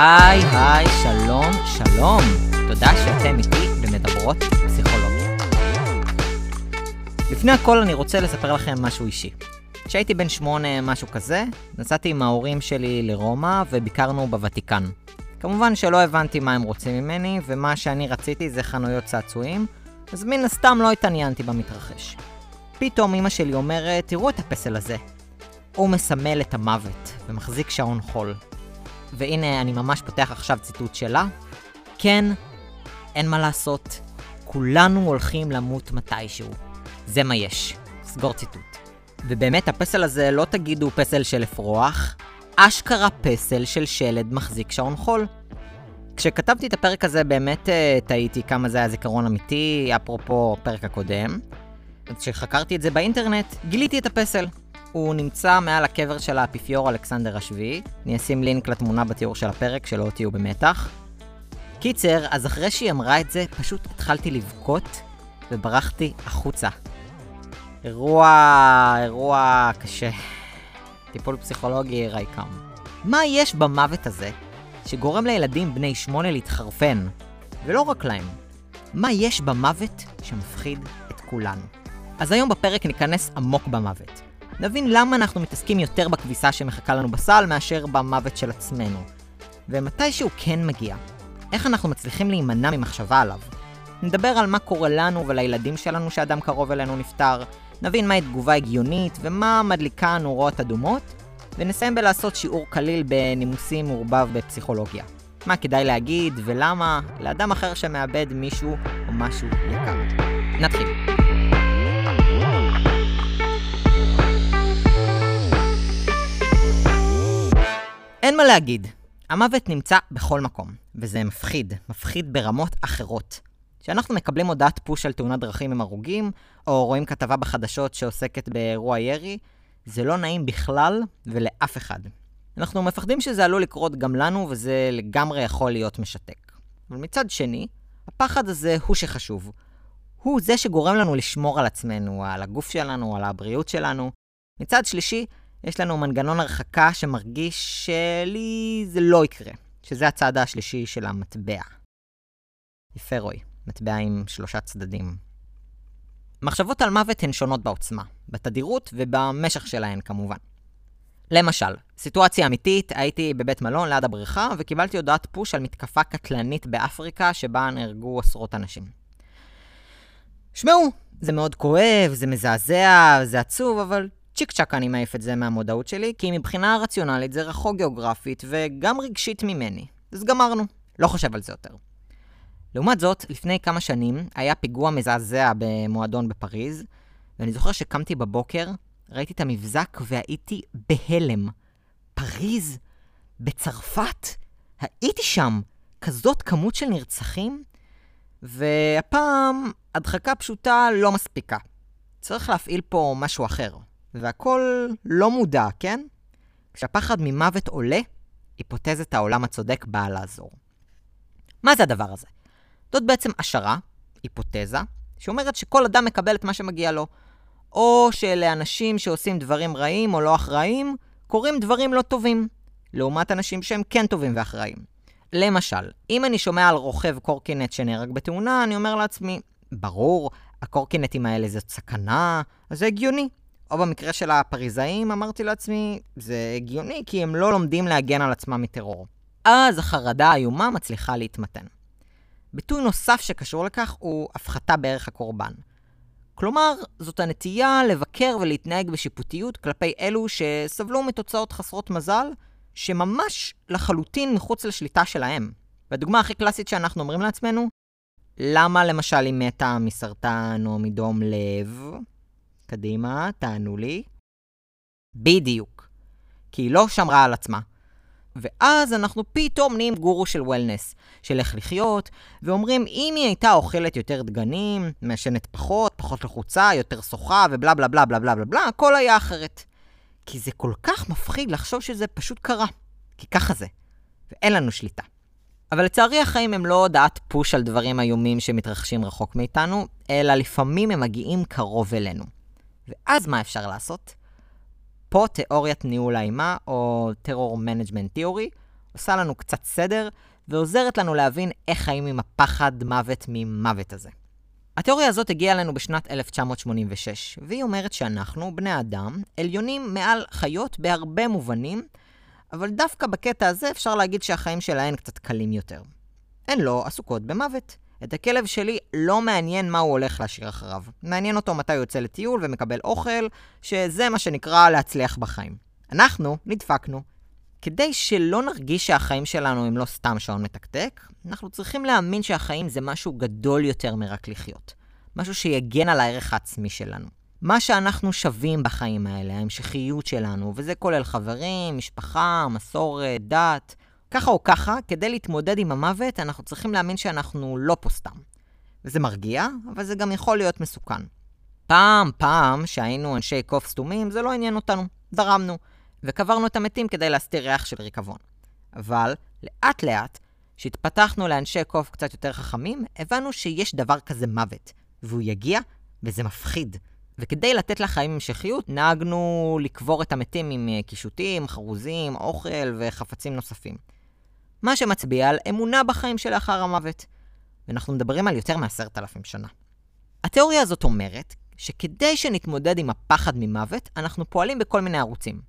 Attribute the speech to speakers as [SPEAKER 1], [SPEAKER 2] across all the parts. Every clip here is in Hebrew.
[SPEAKER 1] היי, היי, שלום, שלום. תודה שאתם איתי במדברות פסיכולוגיה. לפני הכל אני רוצה לספר לכם משהו אישי. כשהייתי בן שמונה, משהו כזה, נסעתי עם ההורים שלי לרומא וביקרנו בוותיקן. כמובן שלא הבנתי מה הם רוצים ממני, ומה שאני רציתי זה חנויות צעצועים, אז מן הסתם לא התעניינתי במתרחש. פתאום אמא שלי אומרת, תראו את הפסל הזה. הוא מסמל את המוות, ומחזיק שעון חול. והנה, אני ממש פותח עכשיו ציטוט שלה. כן, אין מה לעשות, כולנו הולכים למות מתישהו. זה מה יש. סגור ציטוט. ובאמת, הפסל הזה, לא תגידו פסל של אפרוח, אשכרה פסל של שלד מחזיק שעון חול. כשכתבתי את הפרק הזה באמת תהיתי כמה זה היה זיכרון אמיתי, אפרופו הפרק הקודם. כשחקרתי את זה באינטרנט, גיליתי את הפסל. הוא נמצא מעל הקבר של האפיפיור אלכסנדר השביעי. אני אשים לינק לתמונה בתיאור של הפרק, שלא תהיו במתח. קיצר, אז אחרי שהיא אמרה את זה, פשוט התחלתי לבכות וברחתי החוצה. אירוע... אירוע קשה. טיפול פסיכולוגי רייקם. מה יש במוות הזה שגורם לילדים בני שמונה להתחרפן? ולא רק להם. מה יש במוות שמפחיד את כולנו? אז היום בפרק ניכנס עמוק במוות. נבין למה אנחנו מתעסקים יותר בכביסה שמחכה לנו בסל מאשר במוות של עצמנו. ומתי שהוא כן מגיע, איך אנחנו מצליחים להימנע ממחשבה עליו. נדבר על מה קורה לנו ולילדים שלנו שאדם קרוב אלינו נפטר, נבין מהי תגובה הגיונית ומה מדליקה נורות אדומות, ונסיים בלעשות שיעור קליל בנימוסים מעורבב בפסיכולוגיה. מה כדאי להגיד ולמה לאדם אחר שמאבד מישהו או משהו יקר. נתחיל. מה להגיד, המוות נמצא בכל מקום, וזה מפחיד, מפחיד ברמות אחרות. כשאנחנו מקבלים הודעת פוש על תאונת דרכים עם הרוגים, או רואים כתבה בחדשות שעוסקת באירוע ירי, זה לא נעים בכלל ולאף אחד. אנחנו מפחדים שזה עלול לקרות גם לנו, וזה לגמרי יכול להיות משתק. אבל מצד שני, הפחד הזה הוא שחשוב. הוא זה שגורם לנו לשמור על עצמנו, על הגוף שלנו, על הבריאות שלנו. מצד שלישי, יש לנו מנגנון הרחקה שמרגיש שלי זה לא יקרה, שזה הצד השלישי של המטבע. יפה רוי, מטבע עם שלושה צדדים. מחשבות על מוות הן שונות בעוצמה, בתדירות ובמשך שלהן כמובן. למשל, סיטואציה אמיתית, הייתי בבית מלון ליד הבריכה וקיבלתי הודעת פוש על מתקפה קטלנית באפריקה שבה נהרגו עשרות אנשים. שמעו, זה מאוד כואב, זה מזעזע, זה עצוב, אבל צ'יק צ'אק אני מעיף את זה מהמודעות שלי, כי מבחינה רציונלית זה רחוק גיאוגרפית וגם רגשית ממני. אז גמרנו, לא חושב על זה יותר. לעומת זאת, לפני כמה שנים היה פיגוע מזעזע במועדון בפריז, ואני זוכר שקמתי בבוקר, ראיתי את המבזק והייתי בהלם. פריז? בצרפת? הייתי שם. כזאת כמות של נרצחים? והפעם, הדחקה פשוטה לא מספיקה. צריך להפעיל פה משהו אחר. והכל לא מודע, כן? כשהפחד ממוות עולה, היפותזת העולם הצודק באה לעזור. מה זה הדבר הזה? זאת בעצם השערה, היפותזה, שאומרת שכל אדם מקבל את מה שמגיע לו. או שלאנשים שעושים דברים רעים או לא אחראים, קורים דברים לא טובים, לעומת אנשים שהם כן טובים ואחראים. למשל, אם אני שומע על רוכב קורקינט שנהרג בתאונה, אני אומר לעצמי, ברור, הקורקינטים האלה זאת סכנה, אז זה הגיוני. או במקרה של הפריזאים, אמרתי לעצמי, זה הגיוני כי הם לא לומדים להגן על עצמם מטרור. אז החרדה האיומה מצליחה להתמתן. ביטוי נוסף שקשור לכך הוא הפחתה בערך הקורבן. כלומר, זאת הנטייה לבקר ולהתנהג בשיפוטיות כלפי אלו שסבלו מתוצאות חסרות מזל, שממש לחלוטין מחוץ לשליטה שלהם. והדוגמה הכי קלאסית שאנחנו אומרים לעצמנו, למה למשל היא מתה מסרטן או מדום לב? קדימה, תענו לי. בדיוק. כי היא לא שמרה על עצמה. ואז אנחנו פתאום נהיים גורו של וולנס, של איך לחיות, ואומרים, אם היא הייתה אוכלת יותר דגנים, מעשנת פחות, פחות לחוצה, יותר שוחה, ובלה בלה בלה בלה בלה בלה בלה, הכל היה אחרת. כי זה כל כך מפחיד לחשוב שזה פשוט קרה. כי ככה זה. ואין לנו שליטה. אבל לצערי החיים הם לא הודעת פוש על דברים איומים שמתרחשים רחוק מאיתנו, אלא לפעמים הם מגיעים קרוב אלינו. ואז מה אפשר לעשות? פה תיאוריית ניהול האימה, או terror management theory, עושה לנו קצת סדר, ועוזרת לנו להבין איך חיים עם הפחד מוות ממוות הזה. התיאוריה הזאת הגיעה אלינו בשנת 1986, והיא אומרת שאנחנו, בני אדם, עליונים מעל חיות בהרבה מובנים, אבל דווקא בקטע הזה אפשר להגיד שהחיים שלהן קצת קלים יותר. הן לא עסוקות במוות. את הכלב שלי לא מעניין מה הוא הולך להשאיר אחריו. מעניין אותו מתי הוא יוצא לטיול ומקבל אוכל, שזה מה שנקרא להצליח בחיים. אנחנו נדפקנו. כדי שלא נרגיש שהחיים שלנו הם לא סתם שעון מתקתק, אנחנו צריכים להאמין שהחיים זה משהו גדול יותר מרק לחיות. משהו שיגן על הערך העצמי שלנו. מה שאנחנו שווים בחיים האלה, ההמשכיות שלנו, וזה כולל חברים, משפחה, מסורת, דת. ככה או ככה, כדי להתמודד עם המוות, אנחנו צריכים להאמין שאנחנו לא פה סתם. וזה מרגיע, אבל זה גם יכול להיות מסוכן. פעם, פעם, שהיינו אנשי קוף סתומים, זה לא עניין אותנו. דרמנו. וקברנו את המתים כדי להסתיר ריח של ריקבון. אבל, לאט לאט, כשהתפתחנו לאנשי קוף קצת יותר חכמים, הבנו שיש דבר כזה מוות, והוא יגיע, וזה מפחיד. וכדי לתת לחיים המשכיות, נהגנו לקבור את המתים עם קישוטים, חרוזים, אוכל וחפצים נוספים. מה שמצביע על אמונה בחיים שלאחר המוות. ואנחנו מדברים על יותר מעשרת אלפים שנה. התיאוריה הזאת אומרת שכדי שנתמודד עם הפחד ממוות, אנחנו פועלים בכל מיני ערוצים.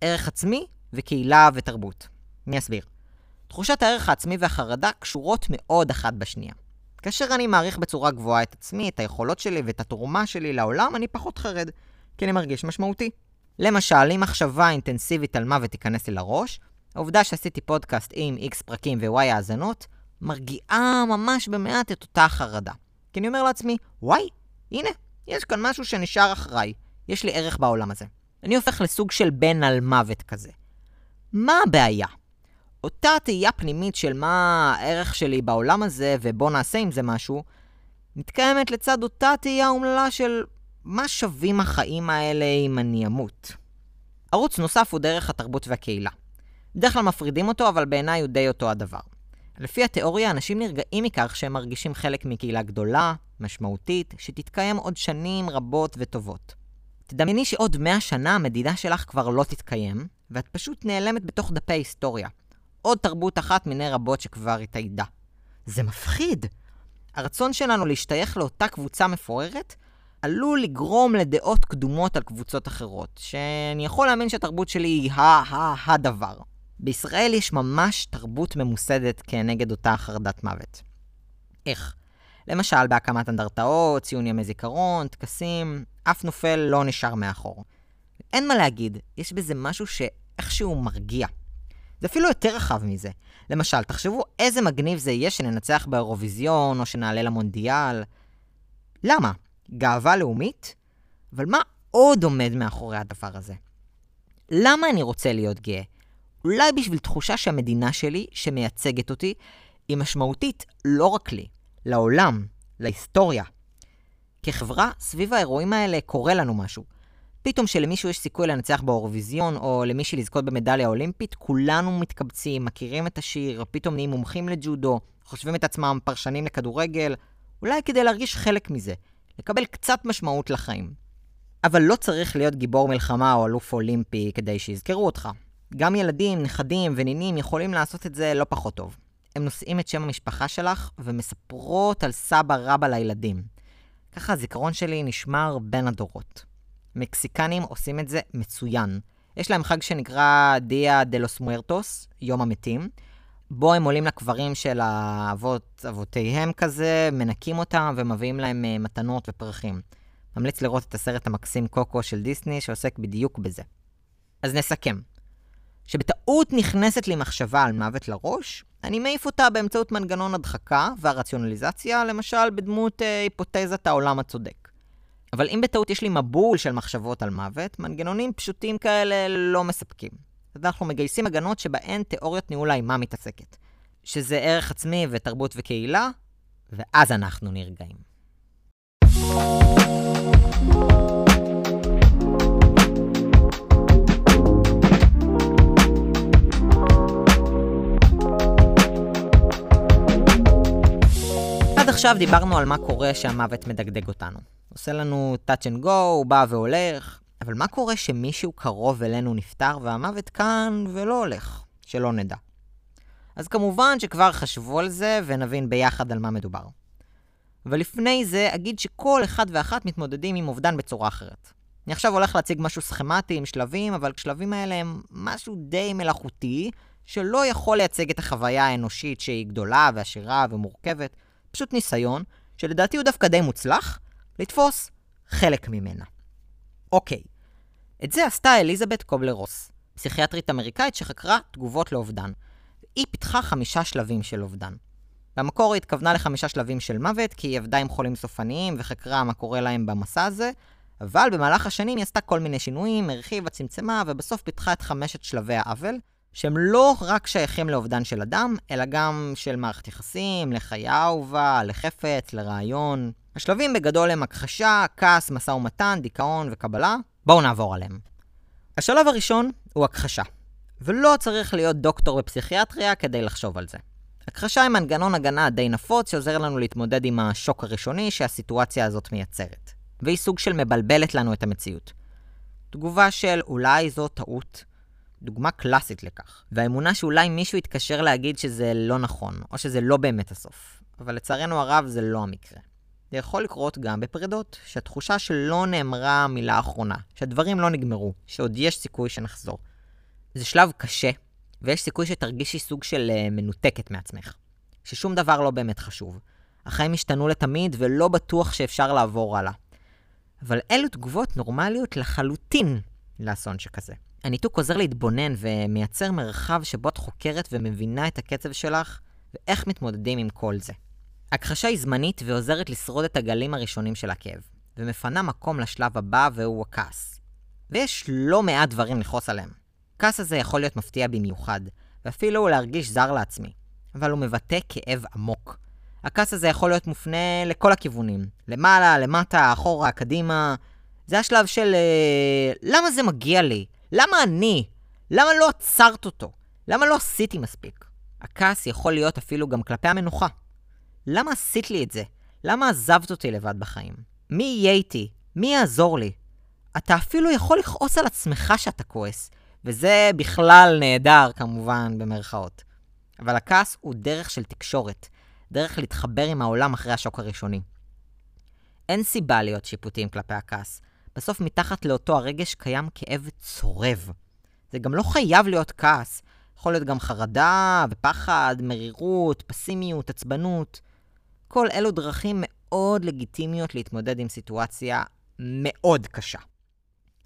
[SPEAKER 1] ערך עצמי וקהילה ותרבות. אני אסביר. תחושת הערך העצמי והחרדה קשורות מאוד אחת בשנייה. כאשר אני מעריך בצורה גבוהה את עצמי, את היכולות שלי ואת התרומה שלי לעולם, אני פחות חרד, כי אני מרגיש משמעותי. למשל, אם מחשבה אינטנסיבית על מוות תיכנס לי לראש, העובדה שעשיתי פודקאסט עם X פרקים ו-Y האזנות, מרגיעה ממש במעט את אותה חרדה. כי אני אומר לעצמי, וואי, הנה, יש כאן משהו שנשאר אחריי. יש לי ערך בעולם הזה. אני הופך לסוג של בן על מוות כזה. מה הבעיה? אותה תהייה פנימית של מה הערך שלי בעולם הזה ובוא נעשה עם זה משהו, מתקיימת לצד אותה תהייה אומללה של מה שווים החיים האלה אם אני אמות. ערוץ נוסף הוא דרך התרבות והקהילה. בדרך כלל מפרידים אותו, אבל בעיניי הוא די אותו הדבר. לפי התיאוריה, אנשים נרגעים מכך שהם מרגישים חלק מקהילה גדולה, משמעותית, שתתקיים עוד שנים רבות וטובות. תדמייני שעוד מאה שנה המדידה שלך כבר לא תתקיים, ואת פשוט נעלמת בתוך דפי היסטוריה. עוד תרבות אחת מיני רבות שכבר התאיידה. זה מפחיד. הרצון שלנו להשתייך לאותה קבוצה מפוארת עלול לגרום לדעות קדומות על קבוצות אחרות, שאני יכול להאמין שהתרבות שלי היא ה-ה-הדבר. בישראל יש ממש תרבות ממוסדת כנגד אותה חרדת מוות. איך? למשל, בהקמת אנדרטאות, ציון ימי זיכרון, טקסים, אף נופל לא נשאר מאחור. אין מה להגיד, יש בזה משהו שאיכשהו מרגיע. זה אפילו יותר רחב מזה. למשל, תחשבו איזה מגניב זה יהיה שננצח באירוויזיון או שנעלה למונדיאל. למה? גאווה לאומית? אבל מה עוד עומד מאחורי הדבר הזה? למה אני רוצה להיות גאה? אולי בשביל תחושה שהמדינה שלי, שמייצגת אותי, היא משמעותית לא רק לי, לעולם, להיסטוריה. כחברה, סביב האירועים האלה קורה לנו משהו. פתאום שלמישהו יש סיכוי לנצח באירוויזיון, או למישהי לזכות במדליה אולימפית, כולנו מתקבצים, מכירים את השיר, פתאום נהיים מומחים לג'ודו, חושבים את עצמם פרשנים לכדורגל, אולי כדי להרגיש חלק מזה, לקבל קצת משמעות לחיים. אבל לא צריך להיות גיבור מלחמה או אלוף אולימפי כדי שיזכרו אותך. גם ילדים, נכדים ונינים יכולים לעשות את זה לא פחות טוב. הם נושאים את שם המשפחה שלך ומספרות על סבא רבא לילדים. ככה הזיכרון שלי נשמר בין הדורות. מקסיקנים עושים את זה מצוין. יש להם חג שנקרא דיה דה לוס מוארטוס, יום המתים, בו הם עולים לקברים של האבות, אבותיהם כזה, מנקים אותם ומביאים להם אה, מתנות ופרחים. ממליץ לראות את הסרט המקסים קוקו של דיסני שעוסק בדיוק בזה. אז נסכם. שבטעות נכנסת לי מחשבה על מוות לראש, אני מעיף אותה באמצעות מנגנון הדחקה והרציונליזציה, למשל בדמות אה, היפותזת העולם הצודק. אבל אם בטעות יש לי מבול של מחשבות על מוות, מנגנונים פשוטים כאלה לא מספקים. אז אנחנו מגייסים הגנות שבהן תיאוריות ניהול האימה מתעסקת. שזה ערך עצמי ותרבות וקהילה, ואז אנחנו נרגעים. עד עכשיו דיברנו על מה קורה שהמוות מדגדג אותנו. עושה לנו touch and go, הוא בא והולך, אבל מה קורה שמישהו קרוב אלינו נפטר והמוות כאן ולא הולך? שלא נדע. אז כמובן שכבר חשבו על זה ונבין ביחד על מה מדובר. אבל לפני זה אגיד שכל אחד ואחת מתמודדים עם אובדן בצורה אחרת. אני עכשיו הולך להציג משהו סכמטי עם שלבים, אבל השלבים האלה הם משהו די מלאכותי, שלא יכול לייצג את החוויה האנושית שהיא גדולה ועשירה ומורכבת, פשוט ניסיון, שלדעתי הוא דווקא די מוצלח, לתפוס חלק ממנה. אוקיי, את זה עשתה אליזבת קובלר רוס, פסיכיאטרית אמריקאית שחקרה תגובות לאובדן. היא פיתחה חמישה שלבים של אובדן. במקור היא התכוונה לחמישה שלבים של מוות, כי היא עבדה עם חולים סופניים וחקרה מה קורה להם במסע הזה, אבל במהלך השנים היא עשתה כל מיני שינויים, הרחיבה, צמצמה, ובסוף פיתחה את חמשת שלבי העוול, שהם לא רק שייכים לאובדן של אדם, אלא גם של מערכת יחסים, לחיה אהובה, לחפץ, לרעיון. השלבים בגדול הם הכחשה, כעס, משא ומתן, דיכאון וקבלה. בואו נעבור עליהם. השלב הראשון הוא הכחשה, ולא צריך להיות דוקטור בפסיכיאטריה כדי לחשוב על זה. הכחשה היא מנגנון הגנה די נפוץ שעוזר לנו להתמודד עם השוק הראשוני שהסיטואציה הזאת מייצרת. והיא סוג של מבלבלת לנו את המציאות. תגובה של אולי זו טעות, דוגמה קלאסית לכך. והאמונה שאולי מישהו יתקשר להגיד שזה לא נכון, או שזה לא באמת הסוף. אבל לצערנו הרב זה לא המקרה. זה יכול לקרות גם בפרידות, שהתחושה שלא נאמרה המילה האחרונה, שהדברים לא נגמרו, שעוד יש סיכוי שנחזור. זה שלב קשה, ויש סיכוי שתרגישי סוג של uh, מנותקת מעצמך. ששום דבר לא באמת חשוב. החיים השתנו לתמיד ולא בטוח שאפשר לעבור הלאה. אבל אלו תגובות נורמליות לחלוטין לאסון שכזה. הניתוק עוזר להתבונן ומייצר מרחב שבו את חוקרת ומבינה את הקצב שלך ואיך מתמודדים עם כל זה. הכחשה היא זמנית ועוזרת לשרוד את הגלים הראשונים של הכאב, ומפנה מקום לשלב הבא והוא הכעס. ויש לא מעט דברים לכעוס עליהם. הכעס הזה יכול להיות מפתיע במיוחד, ואפילו להרגיש זר לעצמי, אבל הוא מבטא כאב עמוק. הכעס הזה יכול להיות מופנה לכל הכיוונים, למעלה, למטה, אחורה, קדימה. זה השלב של אה, למה זה מגיע לי? למה אני? למה לא עצרת אותו? למה לא עשיתי מספיק? הכעס יכול להיות אפילו גם כלפי המנוחה. למה עשית לי את זה? למה עזבת אותי לבד בחיים? מי יהיה איתי? מי יעזור לי? אתה אפילו יכול לכעוס על עצמך שאתה כועס, וזה בכלל נהדר, כמובן, במרכאות. אבל הכעס הוא דרך של תקשורת, דרך להתחבר עם העולם אחרי השוק הראשוני. אין סיבה להיות שיפוטיים כלפי הכעס. בסוף מתחת לאותו הרגש קיים כאב צורב. זה גם לא חייב להיות כעס. יכול להיות גם חרדה ופחד, מרירות, פסימיות, עצבנות. כל אלו דרכים מאוד לגיטימיות להתמודד עם סיטואציה מאוד קשה.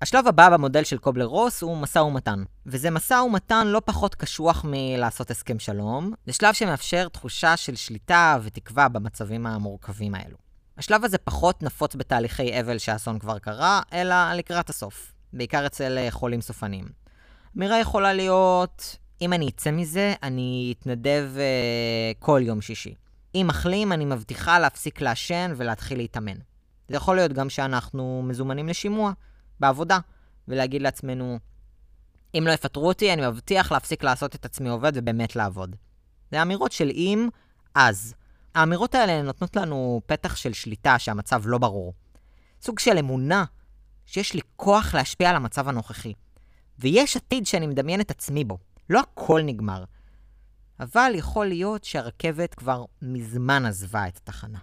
[SPEAKER 1] השלב הבא במודל של קובלר רוס הוא משא ומתן. וזה משא ומתן לא פחות קשוח מלעשות הסכם שלום, זה שלב שמאפשר תחושה של שליטה ותקווה במצבים המורכבים האלו. השלב הזה פחות נפוץ בתהליכי אבל שהאסון כבר קרה, אלא לקראת הסוף, בעיקר אצל אה, חולים סופניים. אמירה יכולה להיות, אם אני אצא מזה, אני אתנדב uh, כל יום שישי. אם מחלים, אני מבטיחה להפסיק לעשן ולהתחיל להתאמן. זה יכול להיות גם שאנחנו מזומנים לשימוע. בעבודה, ולהגיד לעצמנו, אם לא יפטרו אותי, אני מבטיח להפסיק לעשות את עצמי עובד ובאמת לעבוד. זה אמירות של אם, אז. האמירות האלה נותנות לנו פתח של שליטה שהמצב לא ברור. סוג של אמונה שיש לי כוח להשפיע על המצב הנוכחי. ויש עתיד שאני מדמיין את עצמי בו. לא הכל נגמר. אבל יכול להיות שהרכבת כבר מזמן עזבה את התחנה.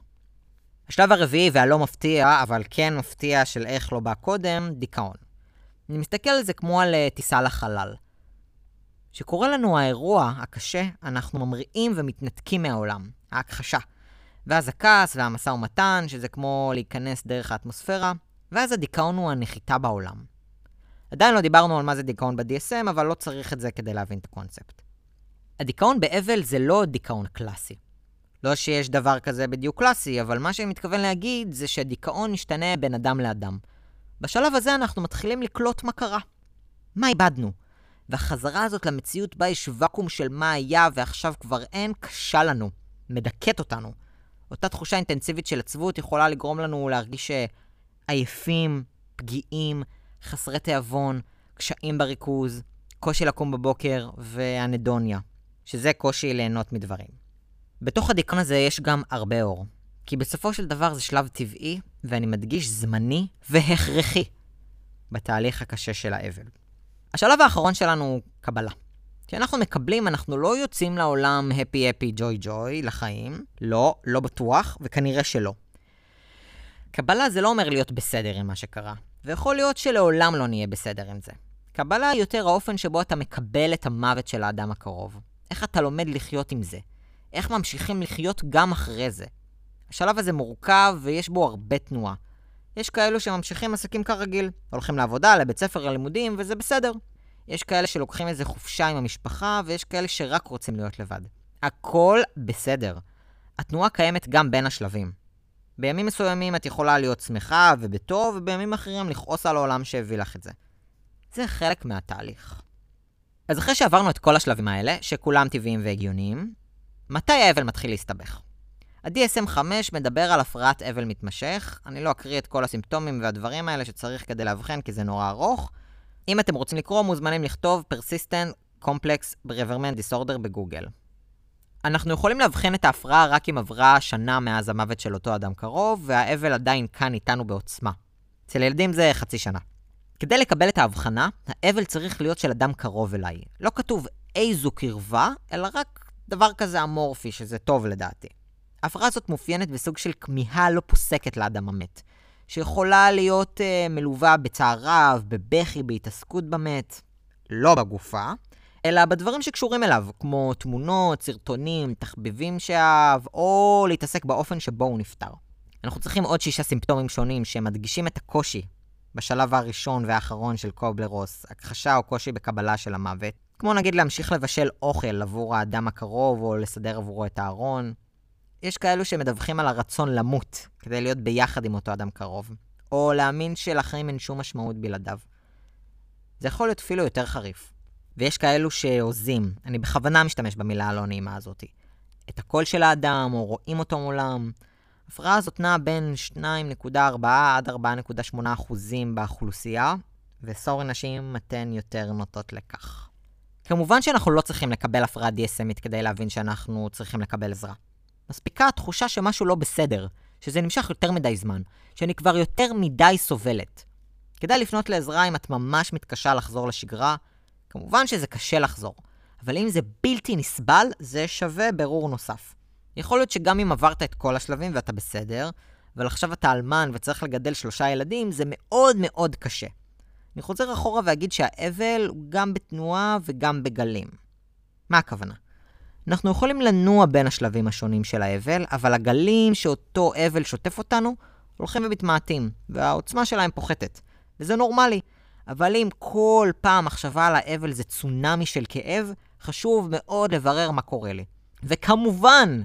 [SPEAKER 1] השלב הרביעי והלא מפתיע, אבל כן מפתיע של איך לא בא קודם, דיכאון. אני מסתכל על זה כמו על uh, טיסה לחלל. כשקורה לנו האירוע הקשה, אנחנו ממריאים ומתנתקים מהעולם, ההכחשה. ואז הכעס והמשא ומתן, שזה כמו להיכנס דרך האטמוספירה, ואז הדיכאון הוא הנחיתה בעולם. עדיין לא דיברנו על מה זה דיכאון ב-DSM, אבל לא צריך את זה כדי להבין את הקונספט. הדיכאון באבל זה לא דיכאון קלאסי. לא שיש דבר כזה בדיוק קלאסי, אבל מה שאני מתכוון להגיד זה שדיכאון משתנה בין אדם לאדם. בשלב הזה אנחנו מתחילים לקלוט מה קרה. מה איבדנו? והחזרה הזאת למציאות בה יש ואקום של מה היה ועכשיו כבר אין, קשה לנו. מדכאת אותנו. אותה תחושה אינטנסיבית של עצבות יכולה לגרום לנו להרגיש עייפים, פגיעים, חסרי תיאבון, קשיים בריכוז, קושי לקום בבוקר והנדוניה, שזה קושי ליהנות מדברים. בתוך הדיכאון הזה יש גם הרבה אור. כי בסופו של דבר זה שלב טבעי, ואני מדגיש זמני והכרחי בתהליך הקשה של האבל. השלב האחרון שלנו הוא קבלה. כשאנחנו מקבלים, אנחנו לא יוצאים לעולם הפי הפי ג'וי ג'וי לחיים. לא, לא בטוח, וכנראה שלא. קבלה זה לא אומר להיות בסדר עם מה שקרה, ויכול להיות שלעולם לא נהיה בסדר עם זה. קבלה היא יותר האופן שבו אתה מקבל את המוות של האדם הקרוב. איך אתה לומד לחיות עם זה. איך ממשיכים לחיות גם אחרי זה. השלב הזה מורכב ויש בו הרבה תנועה. יש כאלו שממשיכים עסקים כרגיל, הולכים לעבודה, לבית ספר, ללימודים, וזה בסדר. יש כאלה שלוקחים איזה חופשה עם המשפחה, ויש כאלה שרק רוצים להיות לבד. הכל בסדר. התנועה קיימת גם בין השלבים. בימים מסוימים את יכולה להיות שמחה ובטוב, ובימים אחרים לכעוס על העולם שהביא לך את זה. זה חלק מהתהליך. אז אחרי שעברנו את כל השלבים האלה, שכולם טבעיים והגיוניים, מתי האבל מתחיל להסתבך? ה-DSM 5 מדבר על הפרעת אבל מתמשך. אני לא אקריא את כל הסימפטומים והדברים האלה שצריך כדי לאבחן, כי זה נורא ארוך. אם אתם רוצים לקרוא, מוזמנים לכתוב Persistent Complex Reverment Disorder בגוגל. אנחנו יכולים לאבחן את ההפרעה רק אם עברה שנה מאז המוות של אותו אדם קרוב, והאבל עדיין כאן איתנו בעוצמה. אצל ילדים זה חצי שנה. כדי לקבל את ההבחנה, האבל צריך להיות של אדם קרוב אליי. לא כתוב איזו קרבה, אלא רק דבר כזה אמורפי, שזה טוב לדעתי. ההפרעה הזאת מאופיינת בסוג של כמיהה לא פוסקת לאדם המת, שיכולה להיות uh, מלווה בצער רב, בבכי, בהתעסקות במת, לא בגופה, אלא בדברים שקשורים אליו, כמו תמונות, סרטונים, תחביבים שאהב, או להתעסק באופן שבו הוא נפטר. אנחנו צריכים עוד שישה סימפטומים שונים שמדגישים את הקושי בשלב הראשון והאחרון של קובלרוס, הכחשה או קושי בקבלה של המוות, כמו נגיד להמשיך לבשל אוכל עבור האדם הקרוב או לסדר עבורו את הארון. יש כאלו שמדווחים על הרצון למות כדי להיות ביחד עם אותו אדם קרוב, או להאמין שלחיים אין שום משמעות בלעדיו. זה יכול להיות אפילו יותר חריף. ויש כאלו שהוזים, אני בכוונה משתמש במילה הלא נעימה הזאת, את הקול של האדם, או רואים אותו מולם. ההפרעה הזאת נעה בין 2.4 עד 4.8 אחוזים באוכלוסייה, וסורי נשים אתן יותר נוטות לכך. כמובן שאנחנו לא צריכים לקבל הפרעה DSMית כדי להבין שאנחנו צריכים לקבל עזרה. מספיקה התחושה שמשהו לא בסדר, שזה נמשך יותר מדי זמן, שאני כבר יותר מדי סובלת. כדאי לפנות לעזרה אם את ממש מתקשה לחזור לשגרה. כמובן שזה קשה לחזור, אבל אם זה בלתי נסבל, זה שווה ברור נוסף. יכול להיות שגם אם עברת את כל השלבים ואתה בסדר, אבל עכשיו אתה אלמן וצריך לגדל שלושה ילדים, זה מאוד מאוד קשה. אני חוזר אחורה ואגיד שהאבל הוא גם בתנועה וגם בגלים. מה הכוונה? אנחנו יכולים לנוע בין השלבים השונים של האבל, אבל הגלים שאותו אבל שוטף אותנו הולכים ומתמעטים, והעוצמה שלהם פוחתת. וזה נורמלי. אבל אם כל פעם מחשבה על האבל זה צונאמי של כאב, חשוב מאוד לברר מה קורה לי. וכמובן,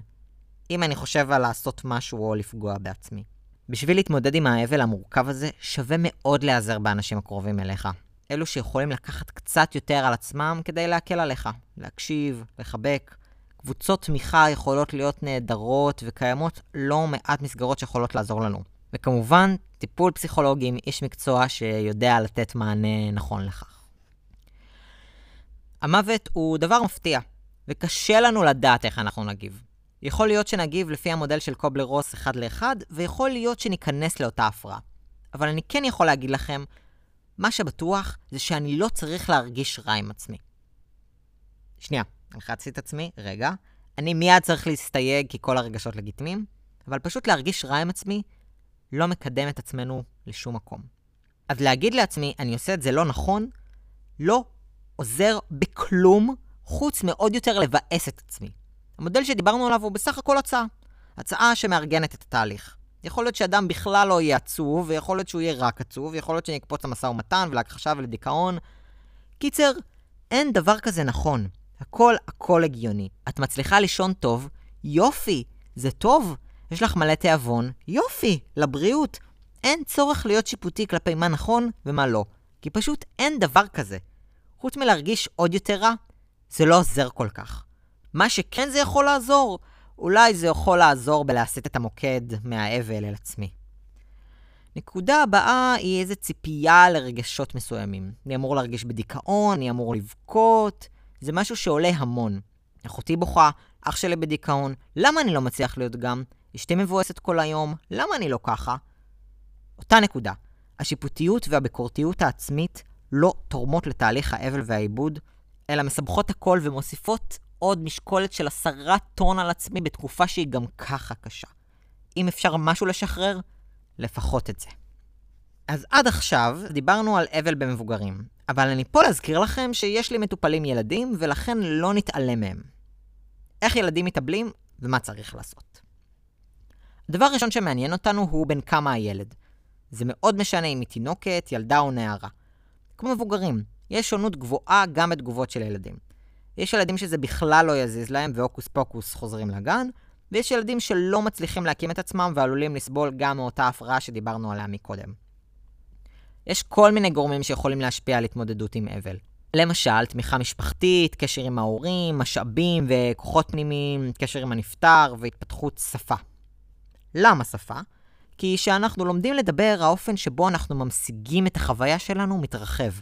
[SPEAKER 1] אם אני חושב על לעשות משהו או לפגוע בעצמי. בשביל להתמודד עם האבל המורכב הזה, שווה מאוד להיעזר באנשים הקרובים אליך. אלו שיכולים לקחת קצת יותר על עצמם כדי להקל עליך. להקשיב, לחבק. קבוצות תמיכה יכולות להיות נהדרות, וקיימות לא מעט מסגרות שיכולות לעזור לנו. וכמובן, טיפול פסיכולוגי עם איש מקצוע שיודע לתת מענה נכון לכך. המוות הוא דבר מפתיע, וקשה לנו לדעת איך אנחנו נגיב. יכול להיות שנגיב לפי המודל של קובלר רוס אחד לאחד, ויכול להיות שניכנס לאותה הפרעה. אבל אני כן יכול להגיד לכם, מה שבטוח זה שאני לא צריך להרגיש רע עם עצמי. שנייה, לחצתי את עצמי, רגע. אני מיד צריך להסתייג כי כל הרגשות לגיטימיים, אבל פשוט להרגיש רע עם עצמי לא מקדם את עצמנו לשום מקום. אז להגיד לעצמי, אני עושה את זה לא נכון, לא עוזר בכלום, חוץ מעוד יותר לבאס את עצמי. המודל שדיברנו עליו הוא בסך הכל הצעה. הצעה שמארגנת את התהליך. יכול להיות שאדם בכלל לא יהיה עצוב, ויכול להיות שהוא יהיה רק עצוב, ויכול להיות שאני אקפוץ למשא ומתן ולהכחשה ולדיכאון. קיצר, אין דבר כזה נכון. הכל הכל הגיוני. את מצליחה לישון טוב, יופי, זה טוב. יש לך מלא תיאבון, יופי, לבריאות. אין צורך להיות שיפוטי כלפי מה נכון ומה לא, כי פשוט אין דבר כזה. חוץ מלהרגיש עוד יותר רע, זה לא עוזר כל כך. מה שכן זה יכול לעזור, אולי זה יכול לעזור בלהסיט את המוקד מהאבל אל עצמי. נקודה הבאה היא איזה ציפייה לרגשות מסוימים. אני אמור להרגיש בדיכאון, אני אמור לבכות, זה משהו שעולה המון. אחותי בוכה, אח שלי בדיכאון, למה אני לא מצליח להיות גם? אשתי מבואסת כל היום, למה אני לא ככה? אותה נקודה. השיפוטיות והביקורתיות העצמית לא תורמות לתהליך האבל והעיבוד, אלא מסבכות הכל ומוסיפות עוד משקולת של עשרה טון על עצמי בתקופה שהיא גם ככה קשה. אם אפשר משהו לשחרר, לפחות את זה. אז עד עכשיו דיברנו על אבל במבוגרים, אבל אני פה להזכיר לכם שיש לי מטופלים ילדים, ולכן לא נתעלם מהם. איך ילדים מתאבלים ומה צריך לעשות. הדבר הראשון שמעניין אותנו הוא בין כמה הילד. זה מאוד משנה אם היא תינוקת, ילדה או נערה. כמו מבוגרים, יש שונות גבוהה גם בתגובות של ילדים. יש ילדים שזה בכלל לא יזיז להם והוקוס פוקוס חוזרים לגן, ויש ילדים שלא מצליחים להקים את עצמם ועלולים לסבול גם מאותה הפרעה שדיברנו עליה מקודם. יש כל מיני גורמים שיכולים להשפיע על התמודדות עם אבל. למשל, תמיכה משפחתית, קשר עם ההורים, משאבים וכוחות פנימיים, קשר עם הנפטר והתפתחות שפה. למה שפה? כי כשאנחנו לומדים לדבר, האופן שבו אנחנו ממשיגים את החוויה שלנו מתרחב.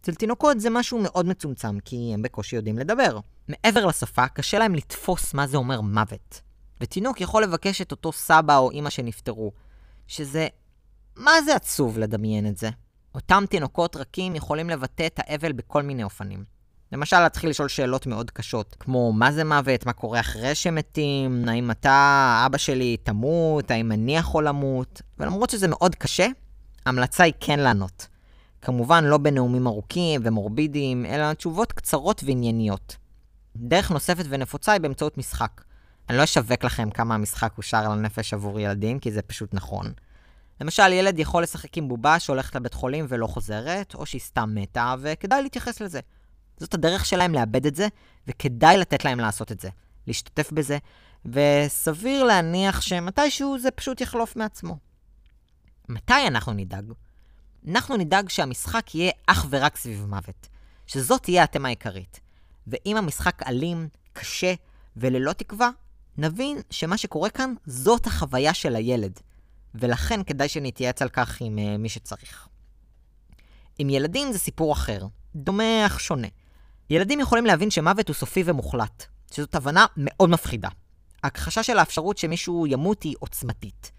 [SPEAKER 1] אצל תינוקות זה משהו מאוד מצומצם, כי הם בקושי יודעים לדבר. מעבר לשפה, קשה להם לתפוס מה זה אומר מוות. ותינוק יכול לבקש את אותו סבא או אימא שנפטרו, שזה... מה זה עצוב לדמיין את זה? אותם תינוקות רכים יכולים לבטא את האבל בכל מיני אופנים. למשל, להתחיל לשאול שאלות מאוד קשות, כמו מה זה מוות, מה קורה אחרי שמתים, האם אתה, אבא שלי, תמות, האם אני יכול למות, ולמרות שזה מאוד קשה, ההמלצה היא כן לענות. כמובן לא בנאומים ארוכים ומורבידיים, אלא תשובות קצרות וענייניות. דרך נוספת ונפוצה היא באמצעות משחק. אני לא אשווק לכם כמה המשחק הוא שר על הנפש עבור ילדים, כי זה פשוט נכון. למשל, ילד יכול לשחק עם בובה שהולכת לבית חולים ולא חוזרת, או שהיא סתם מתה, וכדאי להתייחס לזה. זאת הדרך שלהם לאבד את זה, וכדאי לתת להם לעשות את זה. להשתתף בזה, וסביר להניח שמתישהו זה פשוט יחלוף מעצמו. מתי אנחנו נדאג? אנחנו נדאג שהמשחק יהיה אך ורק סביב מוות, שזאת תהיה התמה העיקרית. ואם המשחק אלים, קשה וללא תקווה, נבין שמה שקורה כאן זאת החוויה של הילד, ולכן כדאי שנתייעץ על כך עם uh, מי שצריך. עם ילדים זה סיפור אחר, דומה אך שונה. ילדים יכולים להבין שמוות הוא סופי ומוחלט, שזאת הבנה מאוד מפחידה. ההכחשה של האפשרות שמישהו ימות היא עוצמתית.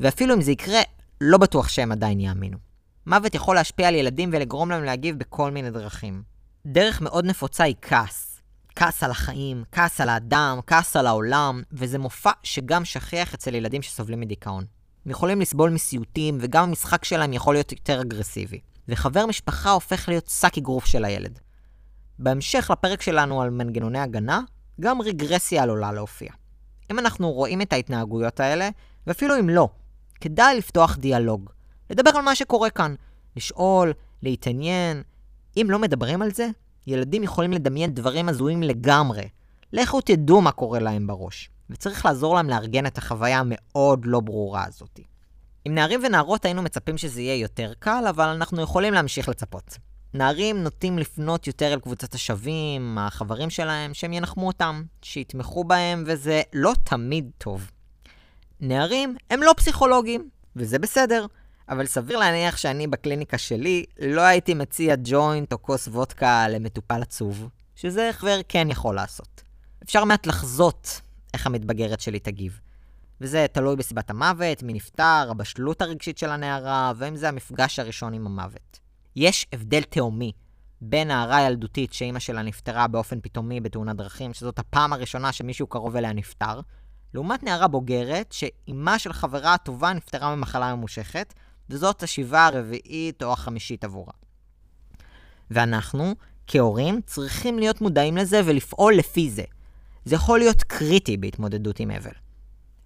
[SPEAKER 1] ואפילו אם זה יקרה, לא בטוח שהם עדיין יאמינו. מוות יכול להשפיע על ילדים ולגרום להם להגיב בכל מיני דרכים. דרך מאוד נפוצה היא כעס. כעס על החיים, כעס על האדם, כעס על העולם, וזה מופע שגם שכיח אצל ילדים שסובלים מדיכאון. הם יכולים לסבול מסיוטים, וגם המשחק שלהם יכול להיות יותר אגרסיבי. וחבר משפחה הופך להיות שק אגרוף של הילד. בהמשך לפרק שלנו על מנגנוני הגנה, גם רגרסיה עלולה להופיע. אם אנחנו רואים את ההתנהגויות האלה, ואפילו אם לא, כדאי לפתוח דיאלוג. לדבר על מה שקורה כאן. לשאול, להתעניין. אם לא מדברים על זה, ילדים יכולים לדמיין דברים הזויים לגמרי. לכו תדעו מה קורה להם בראש. וצריך לעזור להם לארגן את החוויה המאוד לא ברורה הזאת. עם נערים ונערות היינו מצפים שזה יהיה יותר קל, אבל אנחנו יכולים להמשיך לצפות. נערים נוטים לפנות יותר אל קבוצת השווים, החברים שלהם, שהם ינחמו אותם, שיתמכו בהם, וזה לא תמיד טוב. נערים הם לא פסיכולוגים, וזה בסדר, אבל סביר להניח שאני בקליניקה שלי לא הייתי מציע ג'וינט או כוס וודקה למטופל עצוב, שזה חבר כן יכול לעשות. אפשר מעט לחזות איך המתבגרת שלי תגיב. וזה תלוי בסיבת המוות, מי נפטר, הבשלות הרגשית של הנערה, ואם זה המפגש הראשון עם המוות. יש הבדל תהומי בין נערה ילדותית שאימא שלה נפטרה באופן פתאומי בתאונת דרכים, שזאת הפעם הראשונה שמישהו קרוב אליה נפטר, לעומת נערה בוגרת שאימה של חברה הטובה נפטרה ממחלה ממושכת, וזאת השבעה הרביעית או החמישית עבורה. ואנחנו, כהורים, צריכים להיות מודעים לזה ולפעול לפי זה. זה יכול להיות קריטי בהתמודדות עם אבל.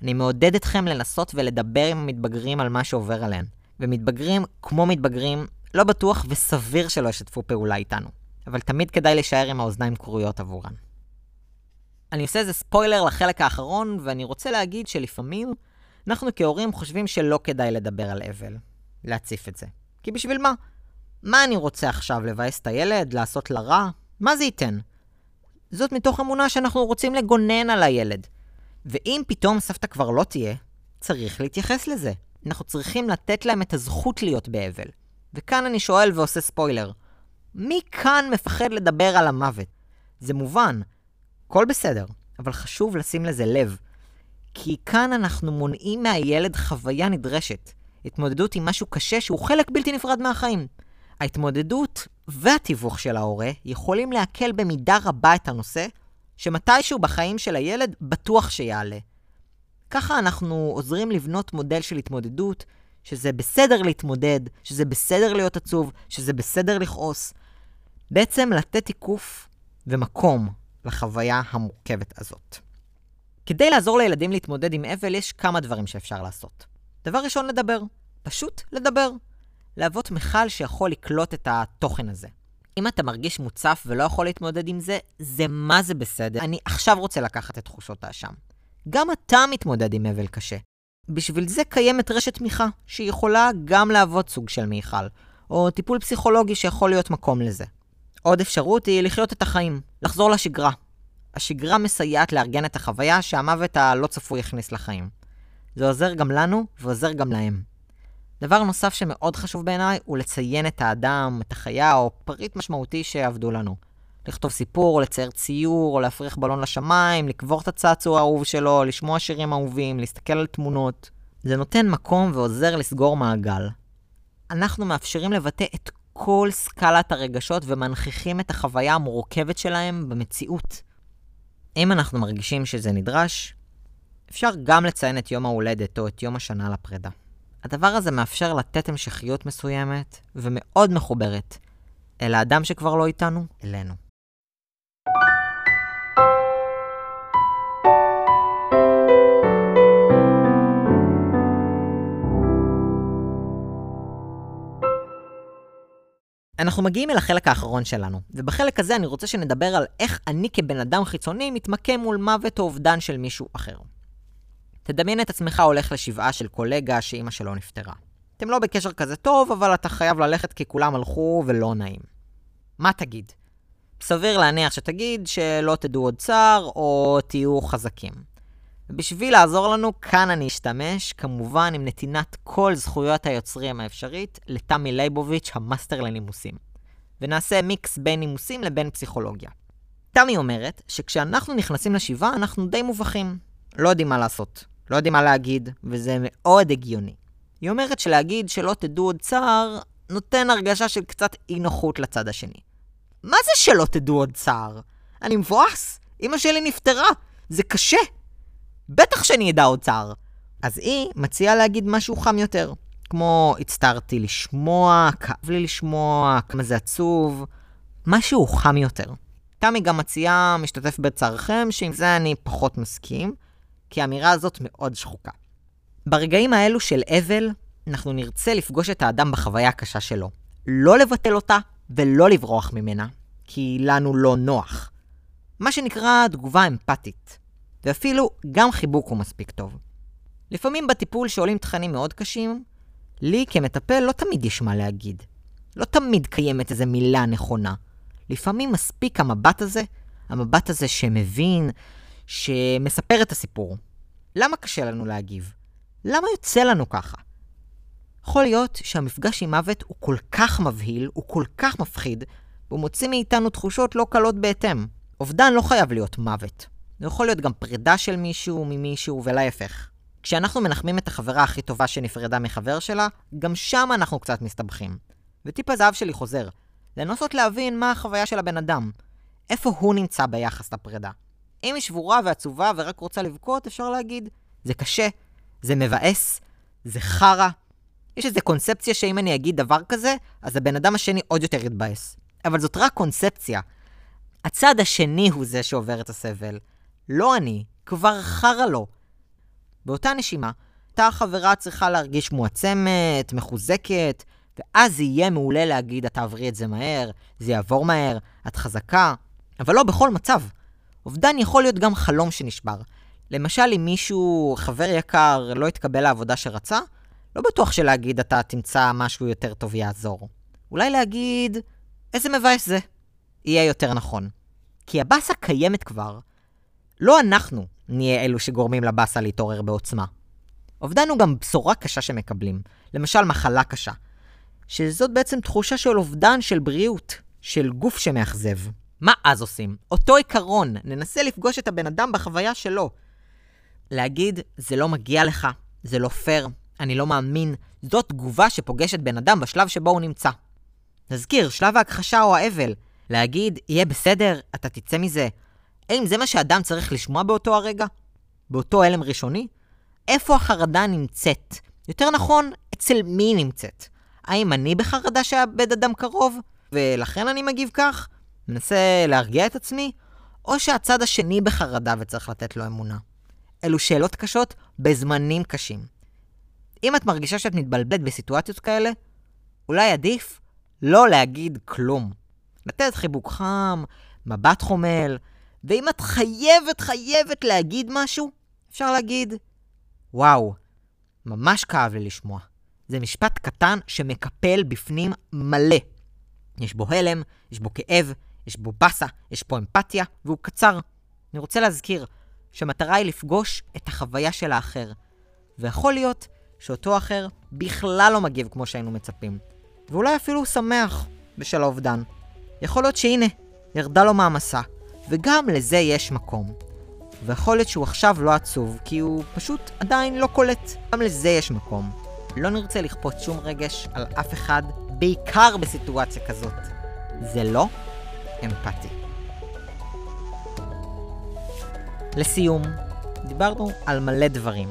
[SPEAKER 1] אני מעודד אתכם לנסות ולדבר עם המתבגרים על מה שעובר עליהם. ומתבגרים, כמו מתבגרים, לא בטוח וסביר שלא ישתפו פעולה איתנו. אבל תמיד כדאי להישאר עם האוזניים כרויות עבורן. אני עושה איזה ספוילר לחלק האחרון, ואני רוצה להגיד שלפעמים אנחנו כהורים חושבים שלא כדאי לדבר על אבל. להציף את זה. כי בשביל מה? מה אני רוצה עכשיו, לבאס את הילד? לעשות לה רע? מה זה ייתן? זאת מתוך אמונה שאנחנו רוצים לגונן על הילד. ואם פתאום סבתא כבר לא תהיה, צריך להתייחס לזה. אנחנו צריכים לתת להם את הזכות להיות באבל. וכאן אני שואל ועושה ספוילר. מי כאן מפחד לדבר על המוות? זה מובן, הכל בסדר, אבל חשוב לשים לזה לב. כי כאן אנחנו מונעים מהילד חוויה נדרשת. התמודדות עם משהו קשה שהוא חלק בלתי נפרד מהחיים. ההתמודדות והתיווך של ההורה יכולים להקל במידה רבה את הנושא, שמתישהו בחיים של הילד בטוח שיעלה. ככה אנחנו עוזרים לבנות מודל של התמודדות, שזה בסדר להתמודד, שזה בסדר להיות עצוב, שזה בסדר לכעוס. בעצם לתת תיקוף ומקום לחוויה המורכבת הזאת. כדי לעזור לילדים להתמודד עם אבל, יש כמה דברים שאפשר לעשות. דבר ראשון, לדבר. פשוט לדבר. להוות מכל שיכול לקלוט את התוכן הזה. אם אתה מרגיש מוצף ולא יכול להתמודד עם זה, זה מה זה בסדר. אני עכשיו רוצה לקחת את תחושות האשם. גם אתה מתמודד עם אבל קשה. בשביל זה קיימת רשת תמיכה, שיכולה גם להוות סוג של מיכל, או טיפול פסיכולוגי שיכול להיות מקום לזה. עוד אפשרות היא לחיות את החיים, לחזור לשגרה. השגרה מסייעת לארגן את החוויה שהמוות הלא צפוי יכניס לחיים. זה עוזר גם לנו ועוזר גם להם. דבר נוסף שמאוד חשוב בעיניי הוא לציין את האדם, את החיה או פריט משמעותי שעבדו לנו. לכתוב סיפור, או לצייר ציור, או להפריח בלון לשמיים, לקבור את הצעצוע האהוב שלו, לשמוע שירים אהובים, להסתכל על תמונות. זה נותן מקום ועוזר לסגור מעגל. אנחנו מאפשרים לבטא את כל סקלת הרגשות ומנכיחים את החוויה המורכבת שלהם במציאות. אם אנחנו מרגישים שזה נדרש, אפשר גם לציין את יום ההולדת או את יום השנה לפרידה. הדבר הזה מאפשר לתת המשכיות מסוימת ומאוד מחוברת אל האדם שכבר לא איתנו, אלינו. אנחנו מגיעים אל החלק האחרון שלנו, ובחלק הזה אני רוצה שנדבר על איך אני כבן אדם חיצוני מתמקם מול מוות או אובדן של מישהו אחר. תדמיין את עצמך הולך לשבעה של קולגה שאימא שלו נפטרה. אתם לא בקשר כזה טוב, אבל אתה חייב ללכת כי כולם הלכו ולא נעים. מה תגיד? סביר להניח שתגיד שלא תדעו עוד צער, או תהיו חזקים. בשביל לעזור לנו, כאן אני אשתמש, כמובן עם נתינת כל זכויות היוצרים האפשרית, לתמי לייבוביץ', המאסטר לנימוסים. ונעשה מיקס בין נימוסים לבין פסיכולוגיה. תמי אומרת שכשאנחנו נכנסים לשבעה, אנחנו די מובכים. לא יודעים מה לעשות, לא יודעים מה להגיד, וזה מאוד הגיוני. היא אומרת שלהגיד שלא תדעו עוד צער, נותן הרגשה של קצת אי נוחות לצד השני. מה זה שלא תדעו עוד צער? אני מבואס, אמא שלי נפטרה, זה קשה. בטח שאני אדע עוד צער. אז היא מציעה להגיד משהו חם יותר, כמו הצטערתי לשמוע, כאב לי לשמוע, כמה זה עצוב, משהו חם יותר. תמי גם מציעה משתתף בצערכם, שעם זה אני פחות מסכים, כי האמירה הזאת מאוד שחוקה. ברגעים האלו של אבל, אנחנו נרצה לפגוש את האדם בחוויה הקשה שלו. לא לבטל אותה ולא לברוח ממנה, כי לנו לא נוח. מה שנקרא תגובה אמפתית. ואפילו גם חיבוק הוא מספיק טוב. לפעמים בטיפול שעולים תכנים מאוד קשים, לי כמטפל לא תמיד יש מה להגיד. לא תמיד קיימת איזו מילה נכונה. לפעמים מספיק המבט הזה, המבט הזה שמבין, שמספר את הסיפור. למה קשה לנו להגיב? למה יוצא לנו ככה? יכול להיות שהמפגש עם מוות הוא כל כך מבהיל, הוא כל כך מפחיד, והוא מוציא מאיתנו תחושות לא קלות בהתאם. אובדן לא חייב להיות מוות. זה יכול להיות גם פרידה של מישהו ממישהו ולהפך. כשאנחנו מנחמים את החברה הכי טובה שנפרדה מחבר שלה, גם שם אנחנו קצת מסתבכים. וטיפ הזהב שלי חוזר, לנסות להבין מה החוויה של הבן אדם. איפה הוא נמצא ביחס לפרידה. אם היא שבורה ועצובה ורק רוצה לבכות, אפשר להגיד, זה קשה, זה מבאס, זה חרא. יש איזו קונספציה שאם אני אגיד דבר כזה, אז הבן אדם השני עוד יותר יתבאס. אבל זאת רק קונספציה. הצד השני הוא זה שעובר את הסבל. לא אני, כבר חרא לו. באותה נשימה, אותה החברה צריכה להרגיש מועצמת, מחוזקת, ואז יהיה מעולה להגיד, את תעברי את זה מהר, זה יעבור מהר, את חזקה. אבל לא בכל מצב. אובדן יכול להיות גם חלום שנשבר. למשל, אם מישהו, חבר יקר, לא התקבל לעבודה שרצה, לא בטוח שלהגיד אתה תמצא משהו יותר טוב יעזור. אולי להגיד, איזה מבאס זה. יהיה יותר נכון. כי הבאסה קיימת כבר. לא אנחנו נהיה אלו שגורמים לבאסה להתעורר בעוצמה. אובדן הוא גם בשורה קשה שמקבלים, למשל מחלה קשה, שזאת בעצם תחושה של אובדן של בריאות, של גוף שמאכזב. מה אז עושים? אותו עיקרון, ננסה לפגוש את הבן אדם בחוויה שלו. להגיד, זה לא מגיע לך, זה לא פייר, אני לא מאמין, זאת תגובה שפוגשת בן אדם בשלב שבו הוא נמצא. נזכיר, שלב ההכחשה או האבל. להגיד, יהיה בסדר, אתה תצא מזה. האם זה מה שאדם צריך לשמוע באותו הרגע? באותו הלם ראשוני? איפה החרדה נמצאת? יותר נכון, אצל מי נמצאת? האם אני בחרדה שאאבד אדם קרוב, ולכן אני מגיב כך? מנסה להרגיע את עצמי? או שהצד השני בחרדה וצריך לתת לו אמונה? אלו שאלות קשות בזמנים קשים. אם את מרגישה שאת מתבלבלת בסיטואציות כאלה, אולי עדיף לא להגיד כלום. לתת חיבוק חם, מבט חומל, ואם את חייבת חייבת להגיד משהו, אפשר להגיד, וואו, ממש כאב לי לשמוע. זה משפט קטן שמקפל בפנים מלא. יש בו הלם, יש בו כאב, יש בו באסה, יש פה אמפתיה, והוא קצר. אני רוצה להזכיר שהמטרה היא לפגוש את החוויה של האחר. ויכול להיות שאותו אחר בכלל לא מגיב כמו שהיינו מצפים. ואולי אפילו הוא שמח בשל האובדן. יכול להיות שהנה, ירדה לו מהמסע, וגם לזה יש מקום. ויכול להיות שהוא עכשיו לא עצוב, כי הוא פשוט עדיין לא קולט. גם לזה יש מקום. לא נרצה לכפות שום רגש על אף אחד, בעיקר בסיטואציה כזאת. זה לא אמפתי. לסיום, דיברנו על מלא דברים.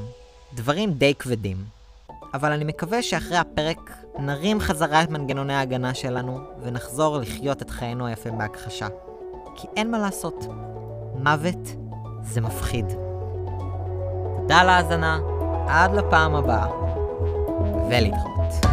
[SPEAKER 1] דברים די כבדים. אבל אני מקווה שאחרי הפרק נרים חזרה את מנגנוני ההגנה שלנו ונחזור לחיות את חיינו היפים בהכחשה. כי אין מה לעשות, מוות זה מפחיד. תודה על ההאזנה, עד לפעם הבאה, ולהתראות.